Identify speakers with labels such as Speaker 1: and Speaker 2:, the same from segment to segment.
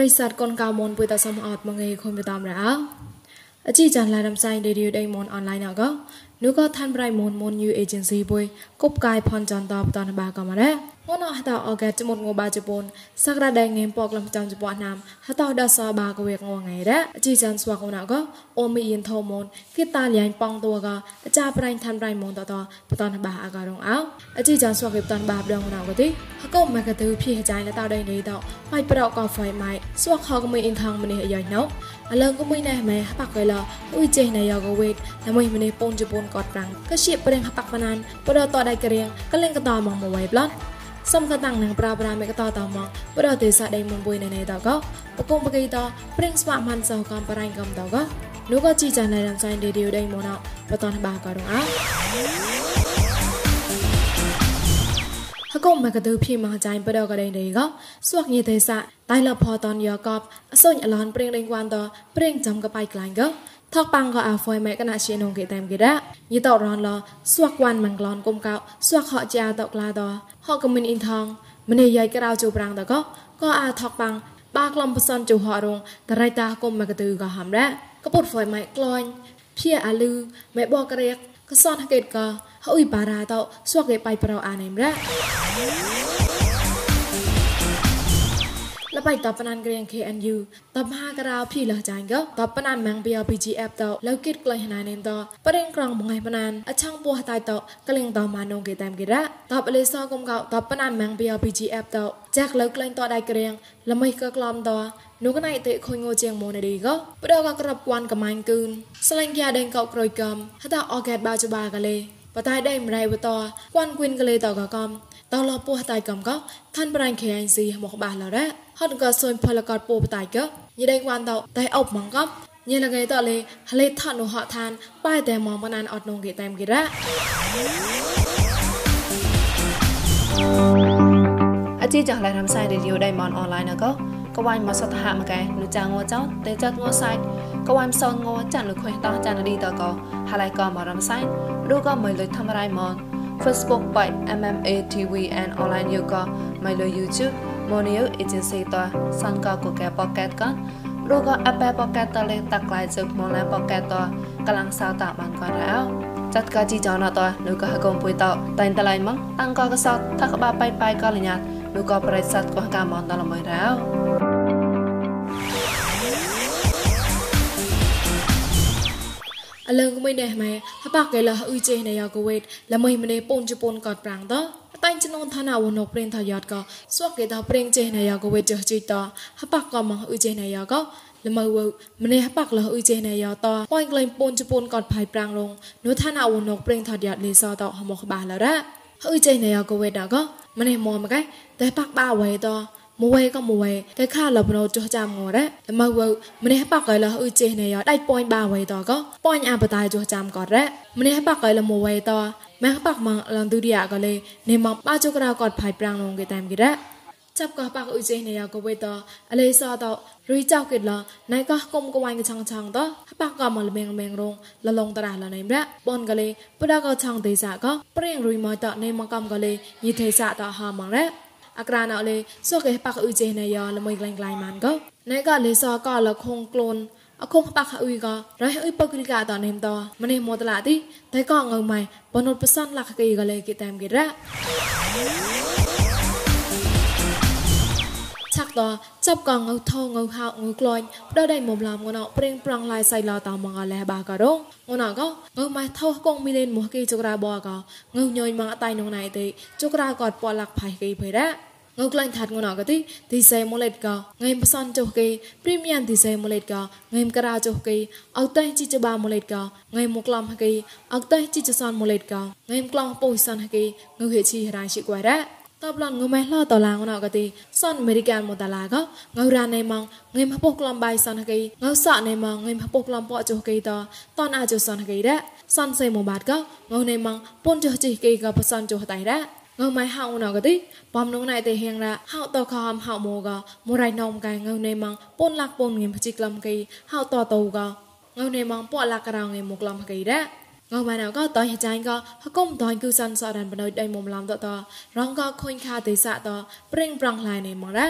Speaker 1: ប្រិស័តកូនកៅមុនពុយតសមអត់មងេខុំតាមរអអជីចានឡារំសៃរេឌីយោដេមុនអនឡាញអកនោះក៏ឋានប្រៃមុនមុន new agency ពុយ គប់កាយផនចន្តបតនបាក៏មករ៉ងនហតអកែចមុតងបាជប៉ុនសក្តាដៃងេមពកលំចំជប៉ុនណាមហតដសបាកវេកងងៃរ៉អជីចានស្វាកូនអកអូមីយិនថោមុនគិតាលៀងប៉ងតួកអចាប្រៃឋានប្រៃមុនតតបតនបាអករងអោអជីចានស្វាកេបតនបាបដងណៅកទីហកុំមកកទៅភីចៃលតដៃនេះតម៉ៃប្រកកហ្វៃម៉ៃស្វាកខកមីអ៊ីនថងមនេះអាយ៉ៃណៅអលងក៏មិនណែម៉ែបាក់កែឡអ៊ុយចេណៃយកវេតណាមួយម្នេះពងជប៉ុនកតប្រាំងក៏ជាប្រេងបាក់បាណានបដតដៃករៀងក៏លេងកតមកមួយវៃប្លត់សំកតាំងនឹងប្រាប្រាមេកតតមកបរទេសដៃមុំបុយនៅនៃតកបកុំបកៃតព្រិងស្វាមិនសោកំបរៃកំតកនោះក៏ជីចានណៃរំសៃឌីឌីដៃមុនអបតនបាក៏រងអហកុំមកកទៅភីមកចៃបដកដេងដេកស្វាក់ញីទេសៈតៃលផតនយកបអសុញអឡនព្រៀងដេងគួនតព្រៀងចំកបៃក្លាញ់ក ថកប៉ាំងក៏អាហ្វយម៉ែកណាជានងគេតាមគេដែរយីតរនឡស្វាក់គួនមិនក្លនគុំកោស្វាក់ហកជាតក្លាតហកកមិនអ៊ីនថងម្នេះយាយក្រៅជូប្រាំងតក៏ក៏អាថកប៉ាំងបាក្លំបសនជូហរងតរៃតាគុំមកកទៅក៏ហាំដែរកពុតហ្វយម៉ែក្លាញ់ភៀអាលឺម៉ែបករៀកកសនហកេតក៏ហើយបារាតស្វាក់គេបៃប្រអានេមរ៉ លបៃតបណានក្រៀង KNU តបហាករោភីលះចាញ់ក៏តបណានម៉ាំង BLPG app តលៅគិតក្លែងណានេនតប្រេងក្រងបងឯបណានអឆាំងពោះតៃតក្លែងតម៉ានងគេតាមគេរ៉តបលេសកុំកោតបណានម៉ាំង BLPG app តចាក់លៅក្លែងតដៃក្រៀងល្មីក៏ក្លំតនោះកណៃតិខុញងជាងម៉ូនេឌីក៏ប្រកក្របគួនកំាញ់គឿនស្លេងយ៉ាដេងកោក្រួយកំហតអកែតបាចបាកលេបតៃដេមរៃវតគួនគឿនកលេតកកំតលពោះតៃកំក៏ឋានប្រៃ KNC មកបាឡរ៉ា ហត់ក៏សុញផលកតពោបតៃក៏ញីដេវ៉ាន់តតៃអុបមកកំញីលកេតលេហលេថនុហឋានប៉ែតែមកបណានអត់នងគេតាមគេរ៉ា
Speaker 2: អជីចាស់ឡៃរំសាយរីឌីយោដៃមនអនឡាញក៏កវ៉ាញ់មកសតហមកែនុចាងងចោតេចាត់ងសាយកវ៉ាញ់សនងចាន់លុខេតោចាន់ឌីតក៏ហាឡៃក៏មករំសាយឬក៏មិនលុយធ្វើរៃមន Facebook by MMA TV and online yoga មិនលុយ YouTube Monio agency តសង្កកកែ pocket ករូក៏ Apple pocket តលេតាក់ក្លាយជឹកមកឡា pocket តកលាំងសៅតាបានក៏រោចាត់កាជីចោណតនៅក៏កុំពុយតតែងតឡៃមកតាំងក៏កសតថាក្បាបាយបាយក៏លញ្ញានៅក៏ប្រិស័តក៏កាមនតល្មើរោ
Speaker 1: អលងមិនដែរម៉ែហបកែលអ៊ុយចេណៃយកវេតល្មើម្នេះពូនជប៉ុនកតប្រាំងតតែងចំនួនឋានៈវណុព្រិនថាយ៉ាត់ក៏ស្វកគេថាព្រិងចេណៃយកវេតចជីតហបកក៏មកអ៊ុយចេណៃយកក៏លមើវម្នេះបាក់លអ៊ុយចេណៃយតប៉យក្លែងពូនជប៉ុនកតផៃប្រាំងរងនោះឋានៈវណុព្រិនថាយ៉ាត់លីសតហមកបាឡរ៉ាអ៊ុយចេណៃយកវេតក៏ម្នេះមកមកតែបាក់បាវេត មួយក៏មួយតែខាលបណោចចាំងរ៉តែមកវើម្នេះបកកលអ៊ឺចេះណែដៃប៉ូនបាវៃតក៏ប៉ូនអបតាចចាំក៏រ៉ម្នេះបកកលមួយតម៉ាក់បកម៉ងឡនឌូរីយ៉ាក៏លេនេមកបាចក្រៅក៏ផៃប្រាំងនងគេតាមគេរ៉ចាប់ក៏បាក់អ៊ុចេះណែក៏វេតអលេសតរុយចៅគេឡណៃក៏គុំកវ៉ាញ់ឆងឆងតបាក់ក៏មកលមៀងមៀងរងលលងតរះលណៃម្របនក៏លេបដកឆងទេសាក៏ព្រៀងរុយមកតណៃមកកំក៏លេយីទេសាតហាម៉ងរ៉ អក្រាណអលេសុកេបាក់អ៊ុយចេណៃយល្មួយក្លែងក្លែងម៉ានក៏ណៃក៏លេសក៏លខងក្លូនអគុំបាក់អ៊ុយក៏រៃអ៊ុយពកលីកាតនេមតម្នេះមកតឡាទីតែក៏ងើម៉ៃបនុតបសនលក្ខកីក៏លេគេតាមគេរ៉ា ក់តចាប់កងងៅថងងៅហៅងៅក្លាញ់ផ្ដោដៃមុំឡាមងណោព្រៀងប្រងឡាយសៃឡតមងអលែបាក៏រងងណោក៏ងៅម៉ៃថោកងមីលេនមកគេចក្រាបក៏ងៅញយមកតៃនងណៃទេចក្រាក៏ពលាក់ផៃគេភៃរ៉ាងក្លែងថាត់ងណកទីទីសេម៉ូលេតកងៃបសនចុះគេព្រីមៀមទីសេម៉ូលេតកងៃការ៉ាចុះគេអត់តែជីចបាម៉ូលេតកងៃមកក្លំគេអត់តែជីចសនម៉ូលេតកងៃក្លងពុយសនគេងហេឈីរ៉ាឈីក្វរ៉ា តបឡនងមេឡតឡាងណកទីសនអមេរិកានមកតឡាកងៅរ៉ាណេម៉ងងៃមពុកក្លំបាយសនគេងៅសក់ណេម៉ងងៃមពុកក្លំពកចុះគេតតនអាចុះសនគេរ៉ាសនសេមកបាតកងៅណេម៉ងពុនចុះជីគេកបសនចុះតៃរ៉ាងើម៉ៃហៅណកទីបំនងណៃទេហៀងរ៉ហៅតខំហៅម៉ូកមូរៃណោមកែងើណេម៉ងពូនលាក់ពូនងៀមភជីក្លំកីហៅតតូកងើណេម៉ងពូលាក់ក្រៅងៀមមកក្លំកីរ៉ ងើម៉ៃណៅក៏តៃចាញ់ក៏ហកុំតៃគឺសាន់សរ៉ានបណុយដៃមុំឡំតតរងក៏ខុញខាទេសាតប្រេងប្រងឡៃណេម៉ងរ៉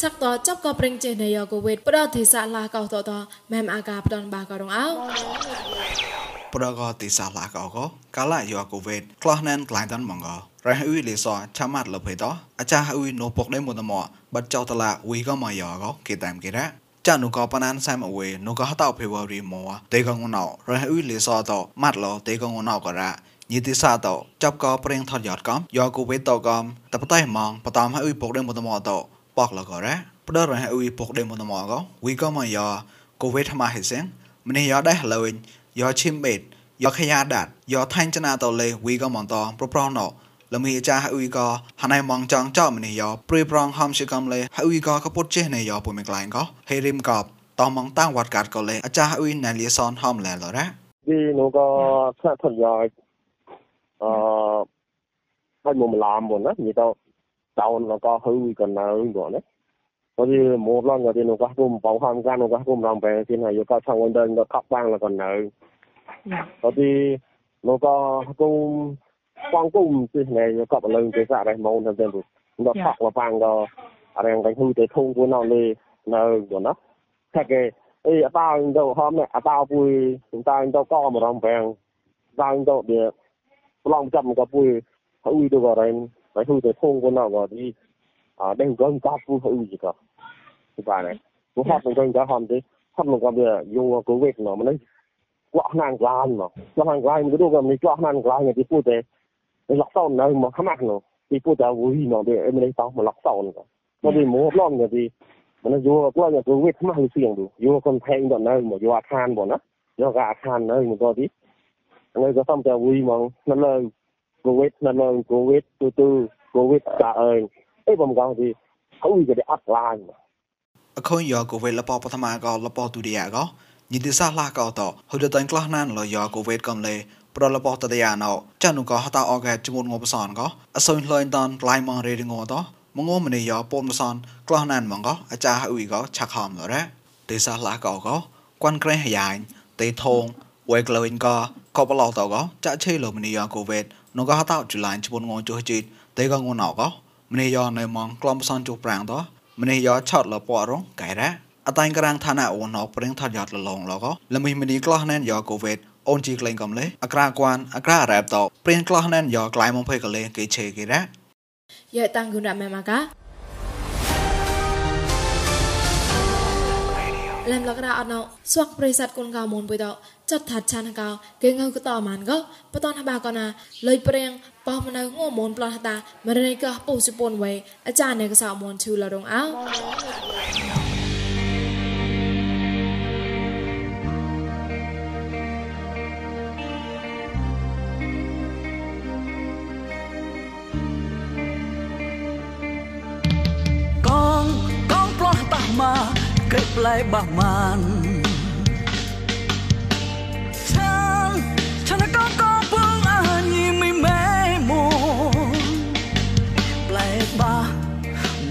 Speaker 1: ឆាក់តចាប់ក៏ប្រេងចេះនៃយកវេតប្រតិសាឡាកោតតម៉ែមអាកាផ្ដនបាក៏រងអោ
Speaker 3: ប្រកតិសាឡាកោកកាឡាយកវេតក្លោះណែនក្លាយតាន់ម៉ងករះអ៊ុយលេសឆាម៉ាត់លភេតអាចារ្យអ៊ុយណូពុកដេមុតមបាត់ចោតឡាវីក៏មកយកគេតាមគេរ៉ា ចានុកោបណានសាមអវេនុកោតោភេវរីមោតេកងណោរហុយលិសោតោម៉ាត់ឡោតេកងណោករ៉ាញីទិសាតោចាប់កោប្រេងថតយត់កំយកគូវេតោកំតបតៃម៉ងបតាមហុយពុកដេមតមតោបកលករ៉ាផ្ដរហុយពុកដេមតមកោវីកមយោគូវេថ្មហិសិងម្នេះយោដែរលើញយោឈីមបេតយោខយ៉ាដាតយោថៃចណាតោលេវីកមន្តោប្រប្រណោ លមីចាហុយកហណៃម៉ងចង់ចោមនេះយោព្រីប្រងហំជាកំលេហុយកកពុតចេះនេះយោពុំក្លែងកហេរីមកបតំងតាំងវត្តកាត់កលេអាចារ្យអ៊ុយណាលីសនហមឡែលរ៉ាពីនោះក៏ផ្លាត់ធំយោអឺហើយមកឡាមមុនណានិយាយទៅតោនក៏ហឺក៏នៅបងណាพอดีหมดล่องก็ที่นกกุ้มปองความกันนกกุ้มลองไปที่ไหนอยู่ก็ช่างวันเดินก็ขับบ้างแล้วก็เน
Speaker 4: อพอดีนกกุ้ม បងគុំគឺណែក៏បលឹងទៅសារ៉េម៉ូនទៅទៅដល់ថកវ៉ាងដល់អរងទៅហ៊ូទៅធងគួរណោលេនៅទៅណោះតែគេអីអតោទៅហមអតោពួយតាំងទៅក៏មករំបែងតាំងទៅវាប្លង់ចាំក៏ពួយហ៊ូទៅក៏រែងហើយហ៊ូទៅធងគួរណោក៏ទីអត់ដឹងក៏ក៏ពួយហ៊ូជីក៏ទីបានហ្នឹងហត់មិនដឹងក៏ហមទេហត់មិនក៏វាយូរក៏វេកណោមិនហ្នឹងក្អោះណាងក្លាញមកក្អោះណាងក្លាញមិនទៅក៏មិនក្អោះណាងក្លាញទីពួយទេ lọc sau này mà khăm ăn nó đi phu thế vui nó để em lấy tao mà lọc sau nữa nó đi mua lon người đi mà nó vô qua nhà cố việc khăm ăn xuyên đủ vô con thay đoạn này mà vô à than bọn nó vô gà than nơi mà có đi người có xong thế vui mà nó lời កូវីដនៅនឹងកូវីដទូទូកូវីដតាអើយអីបំកងទីហើយវាអត់ឡាញ
Speaker 3: អខុញយកកូវីដលបបឋមាក៏លបទុតិយកញិទិសាឡាក៏ ប្រលបតតយាណោចានុកហតអកែចមុនងបសនកអសុញលន់តនក្លៃម៉ងរេងោតមងមនីយោពនបសនកលោះណានម៉ងកអាចារអ៊ុយកឆាខំលរ៉េទេសាឡាកកគួនក្រេហយ៉ាញ់តេធងវេក្លូវិនកកបឡោតកចាឆេលមនីយោកូវេតនងកហតជុលានចមុនងជុជីតតេកងងណោកមនីយោនៅម៉ងក្លំបសនជុប្រាំងតមនីយោឆតលពរងកែរ៉ាអតាញ់ក្រាំងឋានៈអូនអព្រៀងថាត់យត់លលងលកលមីមនីក្លោះណែនយោកូវេត អូនជីក្លែងកំលេអក្រាគួនអក្រារ៉ែបតព្រៀនក្លោះណែនយកក្លាយមកភ័យកលេគេឆេគេរ៉ា
Speaker 1: យ៉ាតាំងគុណរ៉ាម៉ែម៉ាកាលំលករាអត់ណោស្វាក់ប្រិស័តគុនកៅមុនបុយតចាត់ថាឆានកៅគេងៅកតម៉ានក៏បតនបាកណាលុយព្រៀងបោះមនៅងមុនប្លោះតាមរណីក៏ពុសពុនវេអាចារ្យនៅកសោមុនឈូលរងអោ
Speaker 5: ប្លោះតាមក cái play bà man chan chan có có phương à nhì mi mê mù play ba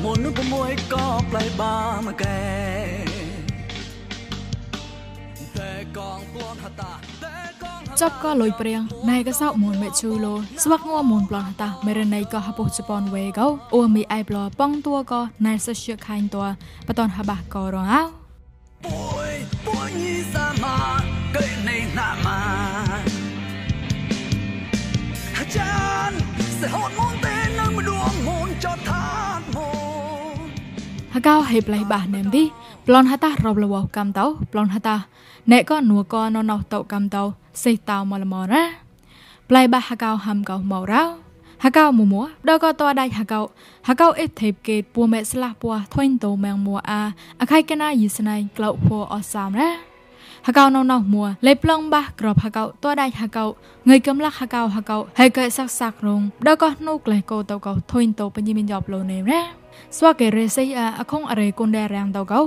Speaker 5: một nước môi có play ba mà kề thế con plon hata
Speaker 1: ចប់ក៏លុយព្រៀងណៃក៏សោមូនមេជូឡូស្វាក់ងមូនប្លន់តាមេរណៃក៏ហពុជប៉ុនវេកោអូមីអៃប្លោប៉ងតួក៏ណៃសិជាខាញ់តួបតនហបាក៏រងអោ
Speaker 5: ពួយពួយនេះសាមកេណៃណាមាអាចារ្យសេះហត់មូនទេនឹងមិនដួងមូនចត់ថាមូន
Speaker 1: ហកោហេប្លេះបាសណេមឌីប្លន់ហតាររបលវកម្មតោប្លន់ហតាណែក៏នួក៏ណោណោតោកម្មតោ សេតោមលមរ៉ាប្លៃបាហកៅហំកៅមករោហកៅមមួដកតដៃហកៅហកៅអេថេបកេតពួមេស្លាពួថុញតោមែងមួអាអខៃកណាយីស្នៃក្លោពួអសាមរ៉ាហកៅណោណោមួលេប្លងបាក្របហកៅតដៃហកៅងើយកំលាក់ហកៅហកៅហើយកែសាក់សាក់រងដកនូក្លេកោតោកោថុញតោបញិមានយ៉បលោនេរ៉ាស្វាកេរេសៃអាអខងអរេគុនដេរាំងតោកោ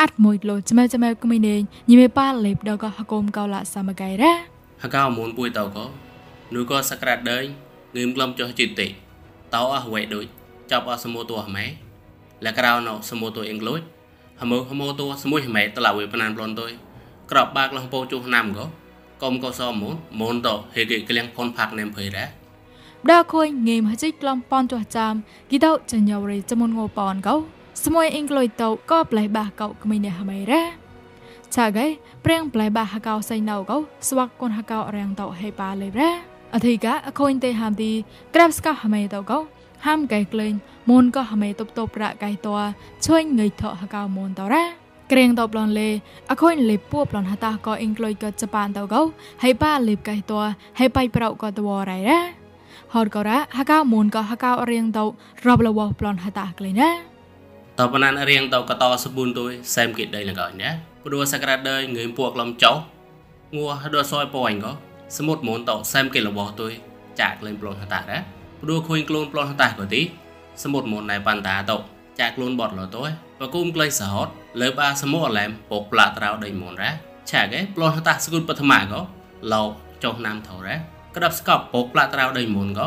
Speaker 1: អាត់មួយលោចមែចមែគមីនេញីមេប៉ាលេបដកហកុំកោឡាសាមកៃរ៉ា
Speaker 6: ហកៅមូនពួយតោកោនូក៏សក្រាត់ដេញងឹមក្លំចុះជីតិតោអស់វៃដូចចាប់អស់សមួតួម៉ែលក្រៅណោសមួតួអង់គ្លូចហមើហមួតួសមួយម៉ែតឡាវេបណានប្លន់ទុយក្របបាក់លងពោជុះណាំក៏កុំក៏សមូនមូនតហេគេក្លៀងផុនផាក់នេមភ័យរ៉ា
Speaker 1: ដើខុយងេមហជីក្លំប៉នចុះចាំគីតោចញ្ញវរីចមុនងោប៉នកោ
Speaker 7: ស្មួយអ៊ីងក្លុយតោក៏ប្លែបាកោក្មីនេះហមៃរ៉ា ឆាកៃព្រៀងប្លែបាហកោសៃណៅកោស្វាក់គុនហកោរៀងតោហេប៉ាលេរ៉ាអធិកាអខូនទេហាំទីក្រាបស្កហមៃតោកោហាំកៃក្លែងមុនក៏ហមៃតបតបរៈកៃតោជួយងើយថោហកោមុនតរ៉ាក្រេងតបឡនលេអខូនលេពួបឡនហតាក៏អ៊ីងក្លុយក៏ជប៉ានតោកោហេប៉ាលេបកៃតោហេបៃប្រោក៏តវរ៉ៃរ៉ាហតក៏រ៉ាហកោមុនក៏ហកោរៀងតោរបលវប្លនហតាក្លែងណា
Speaker 6: តបណានរៀងតោកតសប៊ូនទុយសែមគិដៃលកោណា ព្រោះសក្រាដើងើយពួកលំចោងួដសយប៉អញក៏សមុទ្រមុនតសែមគិរបស់ទុយចាក់លេងប្លន់ហតារ៉ាព្រោះខុញខ្លួនប្លន់ហតាក៏ទីសមុទ្រមុនណៃប៉ាន់តាតោចាក់ខ្លួនបត់លទុយបកុំក្លែងសហតលើបាសមុទ្រអឡែមពុកផ្លាត្រៅដៃមុនរ៉ាឆាកេប្លន់ហតាស្គុតបឋមក៏ឡោចុះណាំថោរ៉ាក្តាប់ស្កប់ពុកផ្លាត្រៅដៃមុនក៏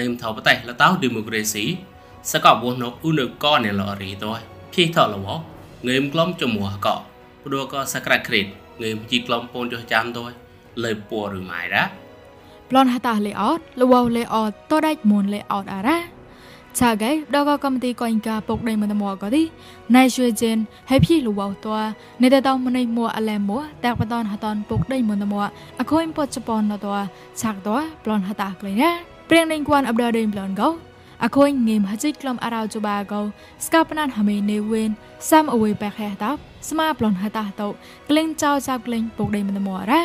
Speaker 6: នេមថោបតេលតោឌីម៉ូក្រេស៊ីសកបវណុអ៊ុនកកណែលរីតោភីថោលវងើមក្លំចំមួកក ព្រោះក៏សក្តិគ្រេតងើយជីក្លំពូនចុះចាំទៅលើពួរឬម៉ៃរ៉ា
Speaker 7: ប្លន់ហតាលេអត់លវលេអត់តដាច់មុនលេអត់អារ៉ាឆាកែដកកំទីកូនកាពុកដៃមិនមកក៏ទីណៃជួយជិនហេភីលវតោនេតតោមិនមួអលែមួតាក់បតនហតនពុកដៃមិនមកអខូនពតជប៉ុនតោឆាក់តោប្លន់ហតាក្លេណាព្រៀងនឹងគួនអបដដេញប្លន់កោអខូនងេមហជីក្លំអារោចបាកោស្កាបណានហមេនេវិនសាំអវេបែកហេតាប់ ស្មាប្លន់ហតាតោក្លែងចៅចៅក្លែងពុកដេមនមរ៉ា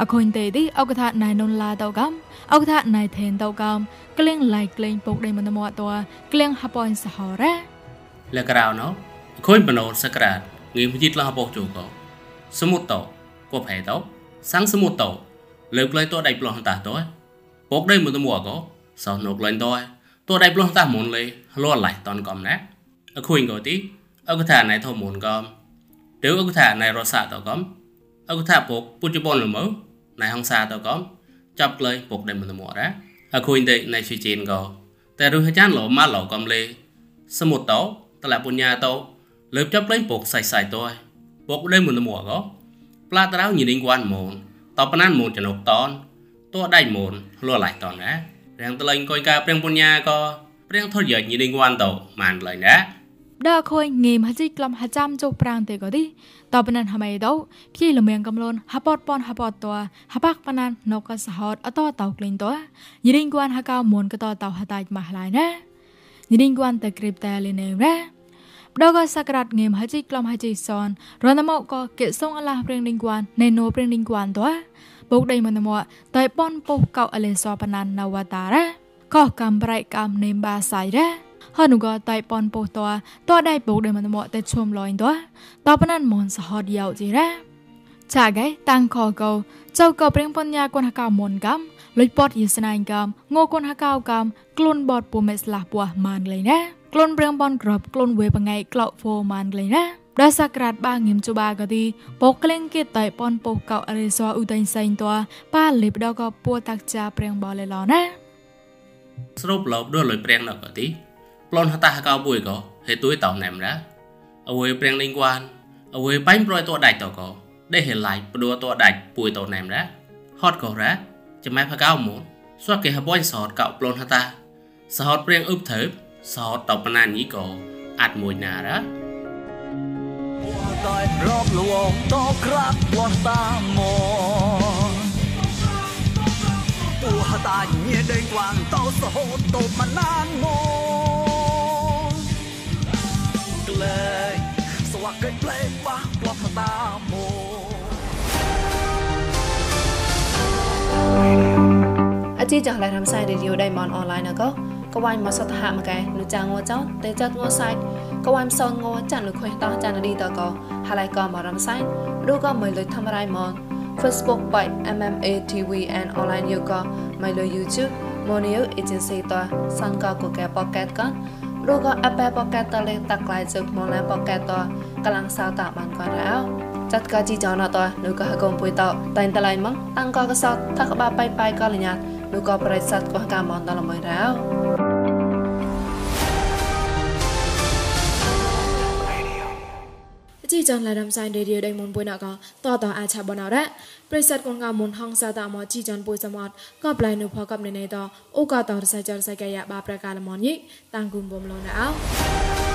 Speaker 7: អខូនទេទីអកថាណៃនុនឡាតោកំអកថាណៃថេនតោកំក្លែងឡៃក្លែងពុកដេមនមតោក្លែងហបអនសហរ៉ា
Speaker 6: លក្រៅណោអខូនបណោសក្រាតងេមហជីក្លហបោជូកោសមុតតោកោផេតោសាំងសមុតតោលើក្លែងតោដៃប្លន់ហតាតោពុកដេមនមកោសោណូក្លែងតោតួដៃប្លោះតាមុនលេលួឡៃតនកំណាអខុញកោទី អកថាណៃធមុនកំឬអកថាណៃរសាតកំអកថាពុកពុជបនលមើណៃហងសាតកំចាប់ក្លែងពុកដៃមិនមរ៉ាអខុញទេណៃឈីជីនកោតែរហចានលោម៉ាឡោកំលេសមុតតោតឡាបុញ្ញាតោលើបចាប់ក្លែងពុកសៃសៃតោពុកដៃមិនមរកោផ្លាតរៅញីនិងគួនមូនតបណានមូនចនុកតនតួដៃមូនលួឡៃតនណារៀងតលែងកុយកាព្រៀងពុញ្ញាក៏ព្រៀងថុយញីដេងវ៉ាន់តោម៉ានលែងណា
Speaker 7: ដើខុយងេមហជីក្លំហចាំជោប្រាំងទេក៏ទីតបណានហមៃដោភីលមៀងកំលូនហពតប៉ុនហពតតហបាក់បណានណកសហតអតតោក្លែងតញីដេងគួនហកៅមុនក៏តតោហតាច់ម៉ាស់ឡៃណាញីដេងគួនតក្រីបតែលេនេរ៉ាដកសក្រាត់ងេមហជីក្លំហជីសនរនមកក៏កិសុងអឡាព្រៀងដេងគួនណេណូព្រៀងដេងគួនតបុកដៃមនមតៃប៉ុនពុះកៅអលេសបណាននវតារ៉ាកោកំប្រៃកំនេមបាសៃរ៉ា ហនុក៏តៃប៉ុនពុះតតដៃបុកដៃមនមតៃឈុំលយតតបណានមនសហតយោជីរ៉ាចាកៃតាំងខកោចៅក៏ព្រៀងបញ្ញាគុនហកៅមុនកំលុយពតយស្នៃកំងោគុនហកៅកំក្លូនបតពុមេស្លាពោះម៉ានលេណាក្លូនព្រៀងបនក្របក្លូនវេបងៃក្លោកហ្វូម៉ានលេណាដល់សក្រាតបាងៀមជបាក៏ទីបោក្លែងគេតៃប៉ុនពោកៅអរិសអ៊ូតៃសៃតប៉ាលីបដកពួតាក់ចាព្រៀងបលេឡណា
Speaker 6: ស្រូបលបដូចលុយព្រៀងណកទី ប្លន់ហតាកៅបុយក៏ហេទួយតោណែមរ៉ាអវយព្រៀងលីងគួនអវយបាញ់ប្រយតដាច់តក៏ដេហេឡៃព្រោះតដាច់ពួយតោណែមរ៉ាហត់ក៏រ៉ាចាំម៉ែផកៅមុនស្វាក់គេហបយសតកៅប្លន់ហតាសហតព្រៀងអ៊ឹបទៅសហតតបណាញីក៏អាចមួយណារ៉ា
Speaker 5: តែរອບលងតក្រាក់វស្តាមទូហតាញៀដេងវាងតោសហូតតមណានមកក្លែងសវកេក្លែងបះផ្លោះតាមក
Speaker 2: អជីចងឡៃរំសាយរីឌីអូដៃមនអនឡាញណកក៏វាយមកសតហមកែនុចាងងចោតេចាត់ងសាយក៏វាយសងងចាន់លុខេតោចាន់ឌីតក៏ហើយក៏មករំសាយឬក៏មិនលុយធ្វើរៃមក Facebook by MMA TV and online yoga មិនលុយ YouTube Monio agency តសង្កក៏កែ pocket ក៏ ឬក៏ Apple pocket តលេតាក់ក្លាយជឹកមកឡា pocket តកំឡុងសៅតាបានក៏រោចាត់កាជីចោណតនៅក៏ហកុំពុយតតែងតឡៃមកតាំងក៏កសតថាក្បាបាយបាយក៏លញ្ញានៅក៏ប្រិស័តក៏កាមនតឡមួយរោ
Speaker 7: ជីចនឡារំសៃរេឌីយោដៃមុនពុយណកតតអាឆាបណរ៉ាប្រិស័តកងកមុនហងសាតាមជីចនពុយសមតក៏ប្លៃនុផកបណេណេតអូកតរសៃចរសៃកាយបាប្រកាលមនយិតាំងគុំបំលនអោ